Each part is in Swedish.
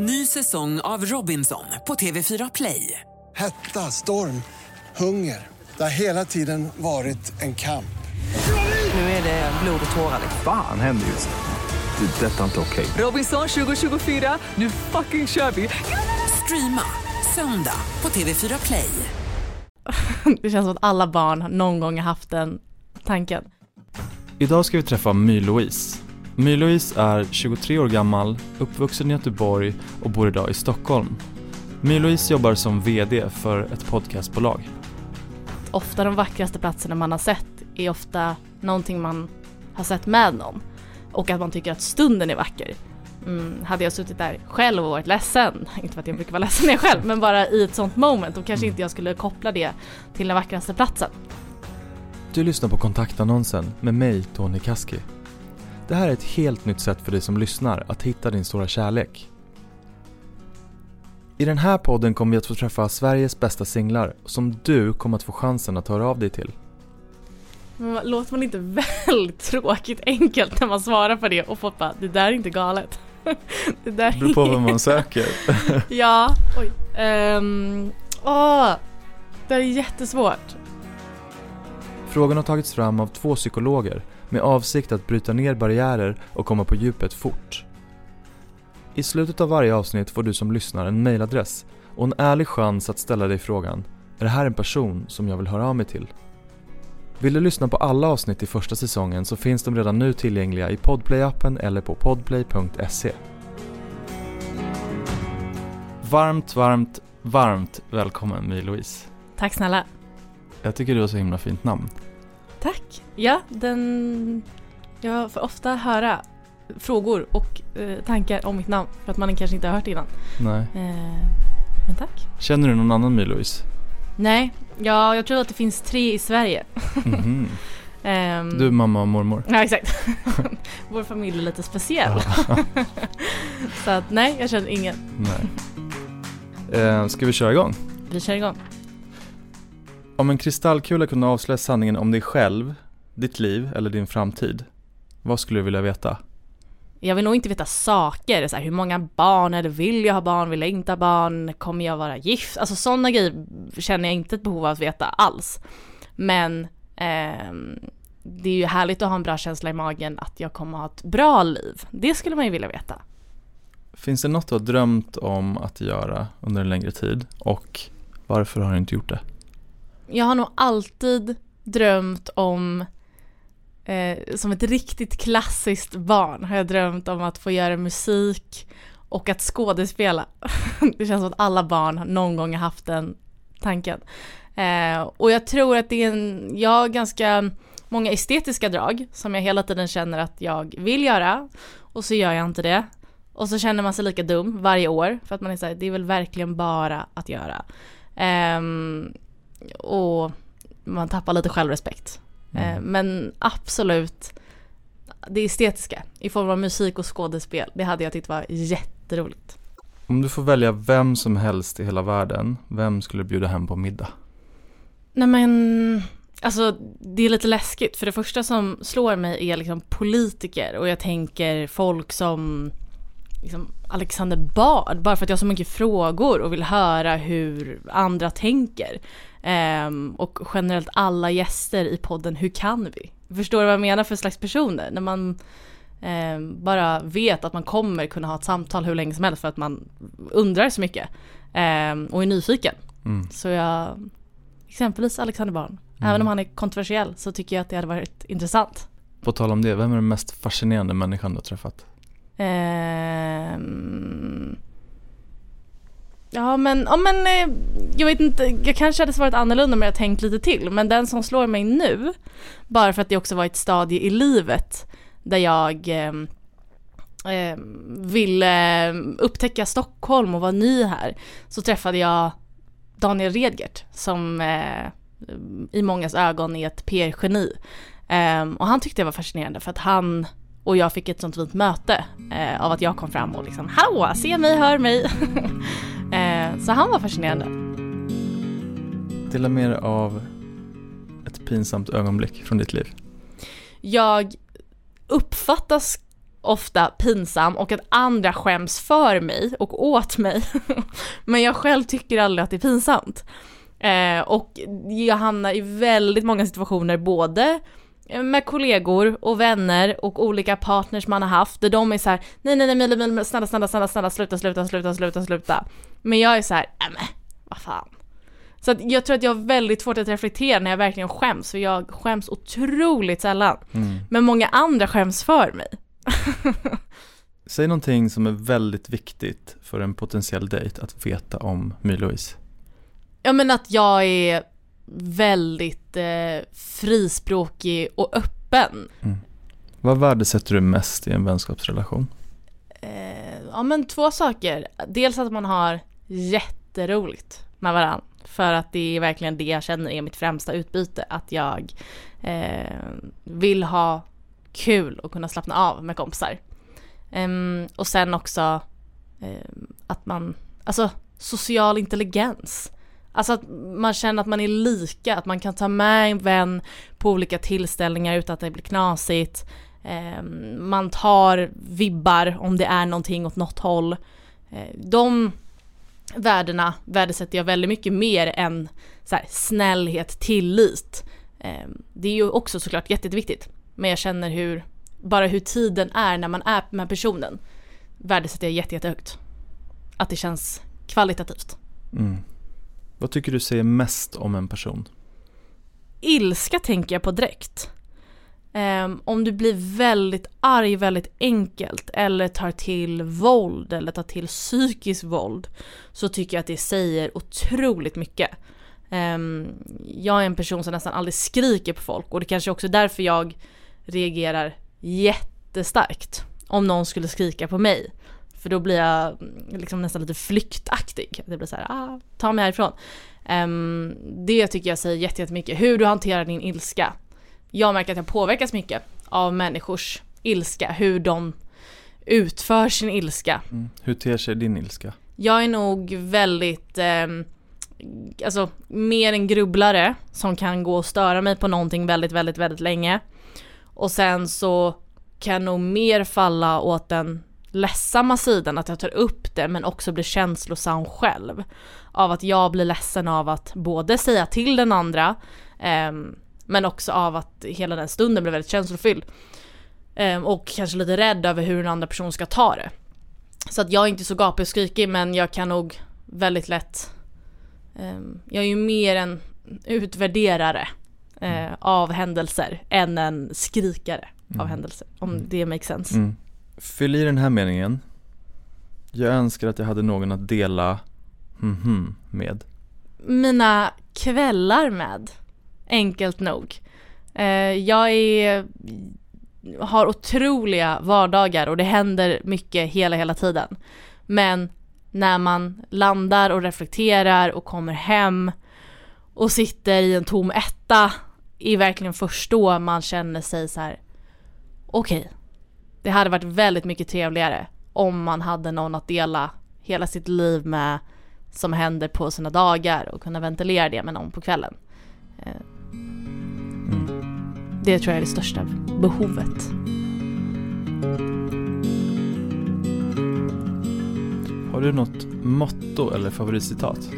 Ny säsong av Robinson på TV4 Play. Hetta, storm, hunger. Det har hela tiden varit en kamp. Nu är det blod och tårar. Fan händer just nu. Det. Detta är inte okej. Robinson 2024, nu fucking kör vi! Streama söndag på TV4 Play. Det känns som att alla barn någon gång har haft den tanken. Idag ska vi träffa My-Louise. My-Louise är 23 år gammal, uppvuxen i Göteborg och bor idag i Stockholm. My-Louise jobbar som VD för ett podcastbolag. Ofta de vackraste platserna man har sett är ofta någonting man har sett med någon. Och att man tycker att stunden är vacker. Mm, hade jag suttit där själv och varit ledsen, inte för att jag brukar vara ledsen när jag själv, men bara i ett sånt moment, då kanske inte jag skulle koppla det till den vackraste platsen. Du lyssnar på kontaktannonsen med mig, Tony Kaski. Det här är ett helt nytt sätt för dig som lyssnar att hitta din stora kärlek. I den här podden kommer vi att få träffa Sveriges bästa singlar som du kommer att få chansen att höra av dig till. Men låter man inte väldigt tråkigt enkelt när man svarar på det och folk bara, det där är inte galet. det där beror på vad man söker. Ja, oj. Um, åh, det är jättesvårt. Frågan har tagits fram av två psykologer med avsikt att bryta ner barriärer och komma på djupet fort. I slutet av varje avsnitt får du som lyssnar en mailadress och en ärlig chans att ställa dig frågan Är det här en person som jag vill höra av mig till? Vill du lyssna på alla avsnitt i första säsongen så finns de redan nu tillgängliga i Podplay-appen eller på podplay.se. Varmt, varmt, varmt välkommen My-Louise. Tack snälla. Jag tycker du har så himla fint namn. Tack. Ja, den... Jag får ofta höra frågor och eh, tankar om mitt namn för att man kanske inte har hört det innan. Nej. Eh, men tack. Känner du någon annan My-Louise? Nej, ja, jag tror att det finns tre i Sverige. Mhm. Ehm, Du, mamma och mormor? Ja, exakt. Vår familj är lite speciell. Så att nej, jag känner ingen. Nej. Eh, ska vi köra igång? Vi kör igång. Om en kristallkula kunde avslöja sanningen om dig själv, ditt liv eller din framtid, vad skulle du vilja veta? Jag vill nog inte veta saker, så här, hur många barn är det, vill jag ha barn, vill jag inte ha barn, kommer jag vara gift? Alltså sådana grejer känner jag inte ett behov av att veta alls. Men ehm, det är ju härligt att ha en bra känsla i magen att jag kommer ha ett bra liv. Det skulle man ju vilja veta. Finns det något du har drömt om att göra under en längre tid och varför har du inte gjort det? Jag har nog alltid drömt om eh, som ett riktigt klassiskt barn har jag drömt om att få göra musik och att skådespela. det känns som att alla barn någon gång har haft den tanken. Eh, och jag tror att det är en, jag har ganska många estetiska drag som jag hela tiden känner att jag vill göra och så gör jag inte det. Och så känner man sig lika dum varje år för att man är såhär, det är väl verkligen bara att göra. Ehm, och man tappar lite självrespekt. Mm. Eh, Men absolut, det estetiska i form av musik och skådespel, det hade jag tyckt var jätteroligt. Om du får välja vem som helst i hela världen, vem skulle du bjuda hem på middag? Nej men, alltså det är lite läskigt för det första som slår mig är liksom politiker och jag tänker folk som liksom Alexander Bard, bara för att jag har så mycket frågor och vill höra hur andra tänker. Ehm, och generellt alla gäster i podden, hur kan vi? Förstår du vad jag menar för slags personer? När man ehm, bara vet att man kommer kunna ha ett samtal hur länge som helst för att man undrar så mycket ehm, och är nyfiken. Mm. Så jag, exempelvis Alexander Bard, Mm. även om han är kontroversiell så tycker jag att det hade varit intressant. På tal om det, vem är den mest fascinerande människan du har träffat? Ehm, Ja men, ja men eh, jag vet inte, jag kanske hade svarat annorlunda om jag tänkt lite till men den som slår mig nu, bara för att det också var ett stadie i livet där jag eh, ville ehm, upptäcka Stockholm och vara ny här, så träffade jag Daniel Redgert som eh, i mångas ögon är ett PR-geni. Eh, och han tyckte det var fascinerande för att han och jag fick ett sånt fint möte eh, av att jag kom fram och liksom hallå, se mig, hör mig. eh, så han var fascinerande. Dela med dig av ett pinsamt ögonblick från ditt liv. Jag uppfattas ofta pinsam och att andra skäms för mig och åt mig. Men jag själv tycker aldrig att det är pinsamt. Eh, och jag hamnar i väldigt många situationer både med kollegor och vänner och olika partners man har haft där de är så här: nej nej nej Mille, Mille, snälla snälla snälla snälla sluta sluta sluta sluta sluta. Men jag är så här, äh, men vad fan. Så att jag tror att jag har väldigt svårt att reflektera när jag verkligen skäms, för jag skäms otroligt sällan. Mm. Men många andra skäms för mig. Säg någonting som är väldigt viktigt för en potentiell dejt att veta om My-Louise. Ja men att jag är väldigt eh, frispråkig och öppen. Vad värdesätter du mest i en vänskapsrelation? Eh, ja men två saker. Dels att man har jätteroligt med varandra. För att det är verkligen det jag känner är mitt främsta utbyte. Att jag eh, vill ha kul och kunna slappna av med kompisar. Ehm, och sen också ehm, att man, alltså social intelligens. Alltså att man känner att man är lika, att man kan ta med en vän på olika tillställningar utan att det blir knasigt. Ehm, man tar vibbar om det är någonting åt något håll. Eh, de värdena värdesätter jag väldigt mycket mer än så här, snällhet, tillit. Ehm, det är ju också såklart jätteviktigt. Men jag känner hur, bara hur tiden är när man är med personen värdesätter jag jätte, jättehögt. Att det känns kvalitativt. Mm. Vad tycker du säger mest om en person? Ilska tänker jag på direkt. Um, om du blir väldigt arg väldigt enkelt eller tar till våld eller tar till psykiskt våld så tycker jag att det säger otroligt mycket. Um, jag är en person som nästan aldrig skriker på folk och det kanske också är därför jag reagerar jättestarkt om någon skulle skrika på mig. För då blir jag liksom nästan lite flyktaktig. Det blir så här, ah, ta mig härifrån. Ehm, det tycker jag säger jätte- jättemycket. Hur du hanterar din ilska. Jag märker att jag påverkas mycket av människors ilska. Hur de utför sin ilska. Mm. Hur ter sig din ilska? Jag är nog väldigt, ehm, alltså mer en grubblare som kan gå och störa mig på någonting väldigt, väldigt, väldigt länge. Och sen så kan nog mer falla åt den ledsamma sidan, att jag tar upp det men också blir känslosam själv. Av att jag blir ledsen av att både säga till den andra ehm, men också av att hela den stunden blir väldigt känslofylld. Ehm, och kanske lite rädd över hur den andra personen ska ta det. Så att jag är inte så gapig och skrikig men jag kan nog väldigt lätt ehm, Jag är ju mer en utvärderare eh, av händelser än en skrikare av Mm. händelser. Om det makes sense. Mm. Fyll i den här meningen. Jag önskar att jag hade någon att dela mhm med. Mina kvällar med, enkelt nog. Eh, jag är, har otroliga vardagar och det händer mycket hela, hela tiden. Men när man landar och reflekterar och kommer hem och sitter i en tom etta är verkligen först då man känner sig så här. okej, det hade varit väldigt mycket trevligare om man hade någon att dela hela sitt liv med som händer på sina dagar och kunna ventilera det med någon på kvällen. Eh, Det tror jag är det största behovet. Har du något motto eller favoritcitat?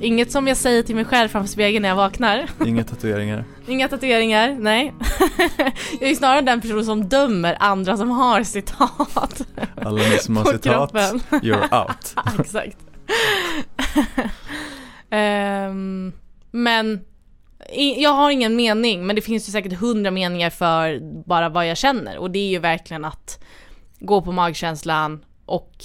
Inget som jag säger till mig själv framför spegeln när jag vaknar. Inga tatueringar? Inga tatueringar, nej. jag är snarare den person som dömer andra som har citat. Alla ni som har citat, kroppen. you're out. Exakt. Ehm, men i, jag har ingen mening, men det finns ju säkert hundra meningar för bara vad jag känner och det är ju verkligen att gå på magkänslan och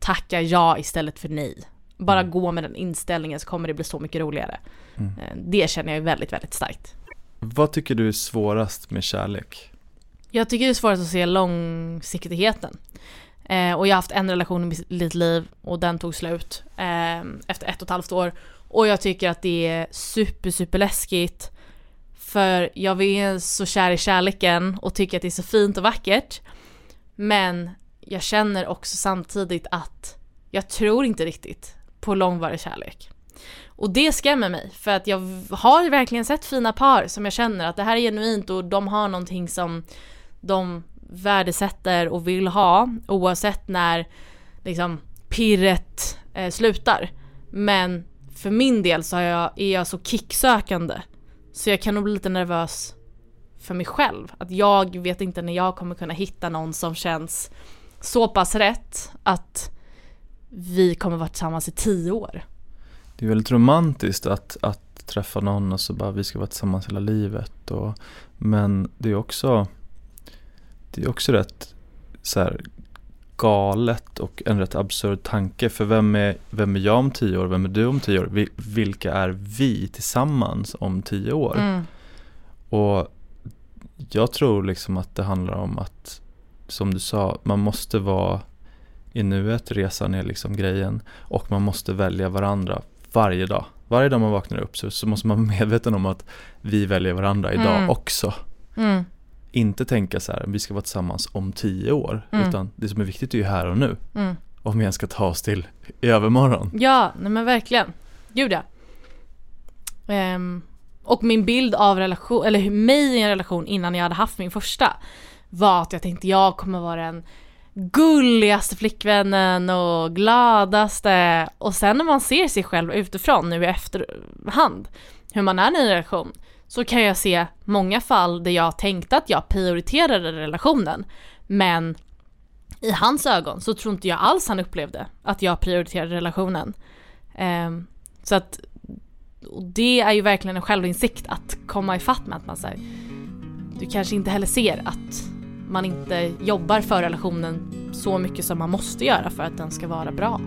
tacka ja istället för nej. Bara Mm. gå med den inställningen så kommer det bli så mycket roligare. Mm. Eh, Det känner jag väldigt, väldigt starkt. Vad tycker du är svårast med kärlek? Jag tycker det är svårast att se långsiktigheten. Eh, och jag har haft en relation i mitt liv och den tog slut eh, efter ett och ett halvt år. Och jag tycker att det är super, super läskigt. För jag är så kär i kärleken och tycker att det är så fint och vackert. Men jag känner också samtidigt att jag tror inte riktigt på långvarig kärlek. Och det skrämmer mig för att jag har verkligen sett fina par som jag känner att det här är genuint och de har någonting som de värdesätter och vill ha oavsett när liksom pirret eh, slutar. Men för min del så är jag, är jag så kicksökande så jag kan nog bli lite nervös för mig själv. Att jag vet inte när jag kommer kunna hitta någon som känns så pass rätt att vi kommer vara tillsammans i tio år. Det är väldigt romantiskt att, att träffa någon och så bara vi ska vara tillsammans hela livet. Och, men det är också Det är också rätt så här, galet och en rätt absurd tanke. För vem är, vem är jag om tio år? Vem är du om tio år? Vi, vilka är vi tillsammans om tio år? Mm. Och jag tror liksom att det handlar om att, som du sa, man måste vara i nuet, resan är liksom grejen och man måste välja varandra varje dag. Varje dag man vaknar upp så, så måste man vara medveten om att vi väljer varandra idag Mm. också. Mm. Inte tänka så här, vi ska vara tillsammans om tio år, Mm. utan det som är viktigt är ju här och nu. Mm. Om vi ens ska ta oss till i övermorgon. Ja, nej men verkligen. Gud ja. Ehm, och min bild av relation, eller mig i en relation innan jag hade haft min första var att jag tänkte jag kommer vara den gulligaste flickvännen och gladaste och sen när man ser sig själv utifrån nu i efterhand hur man är i en relation så kan jag se många fall där jag tänkte att jag prioriterade relationen men i hans ögon så tror inte jag alls han upplevde att jag prioriterade relationen. Ehm, så att och det är ju verkligen en självinsikt att komma ifatt med att man säger du kanske inte heller ser att man inte jobbar för relationen så mycket som man måste göra för att den ska vara bra.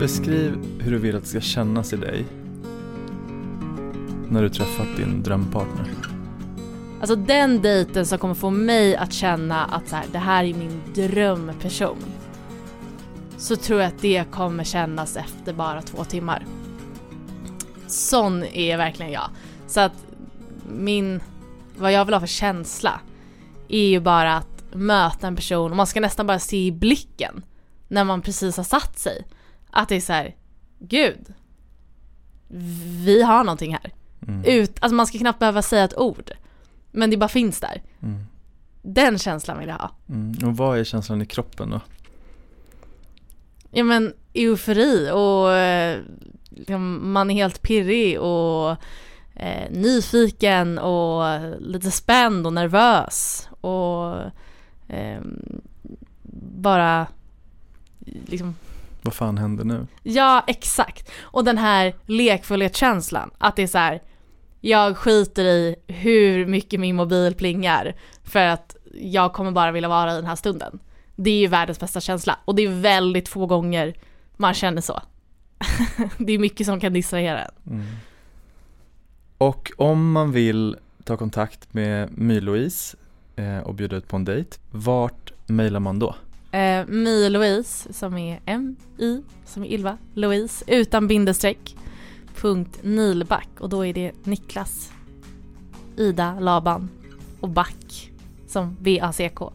Beskriv hur du vill att det ska kännas i dig när du träffat din drömpartner. Alltså den dejten som kommer få mig att känna att så här, det här är min drömperson. Så tror jag att det kommer kännas efter bara två timmar. Sån är verkligen jag. Så att min, vad jag vill ha för känsla är ju bara att möta en person och man ska nästan bara se i blicken när man precis har satt sig. Att det är så här, gud, vi har någonting här. Mm. Ut, alltså man ska knappt behöva säga ett ord. Men det bara finns där. Mm. Den känslan vill jag ha. Mm. Och vad är känslan i kroppen då? Ja men eufori och eh, liksom, man är helt pirrig och eh, nyfiken och lite spänd och nervös och eh, bara liksom Vad fan händer nu? Ja, exakt. Och den här lekfullhetskänslan, att det är så här, jag skiter i hur mycket min mobil plingar för att jag kommer bara vilja vara i den här stunden. Det är ju världens bästa känsla och det är väldigt få gånger man känner så. det är mycket som kan distrahera en. Mm. Och om man vill ta kontakt med My-Louise eh, och bjuda ut på en dejt, vart mejlar man då? Eh, My Louise som är M-I som är Ylva, Louise utan bindestreck punkt Nilback och då är det Niklas, Ida, Laban och Back som B-A-C-K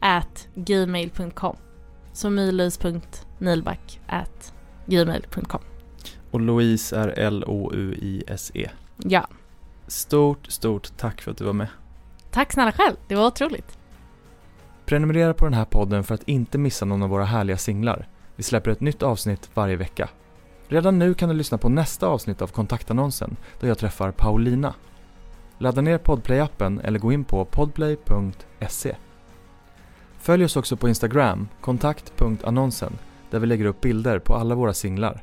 at gmail.com så mylouise.nilback at gmail.com Och Louise är L-O-U-I-S-E. Ja, Stort, stort tack för att du var med. tack snälla själv, det var otroligt. Prenumerera på den här podden för att inte missa någon av våra härliga singlar. Vi släpper ett nytt avsnitt varje vecka. Redan nu kan du lyssna på nästa avsnitt av kontaktannonsen där jag träffar Paulina. Ladda ner Podplay-appen eller gå in på podplay.se. Följ oss också på Instagram, kontakt.annonsen, där vi lägger upp bilder på alla våra singlar.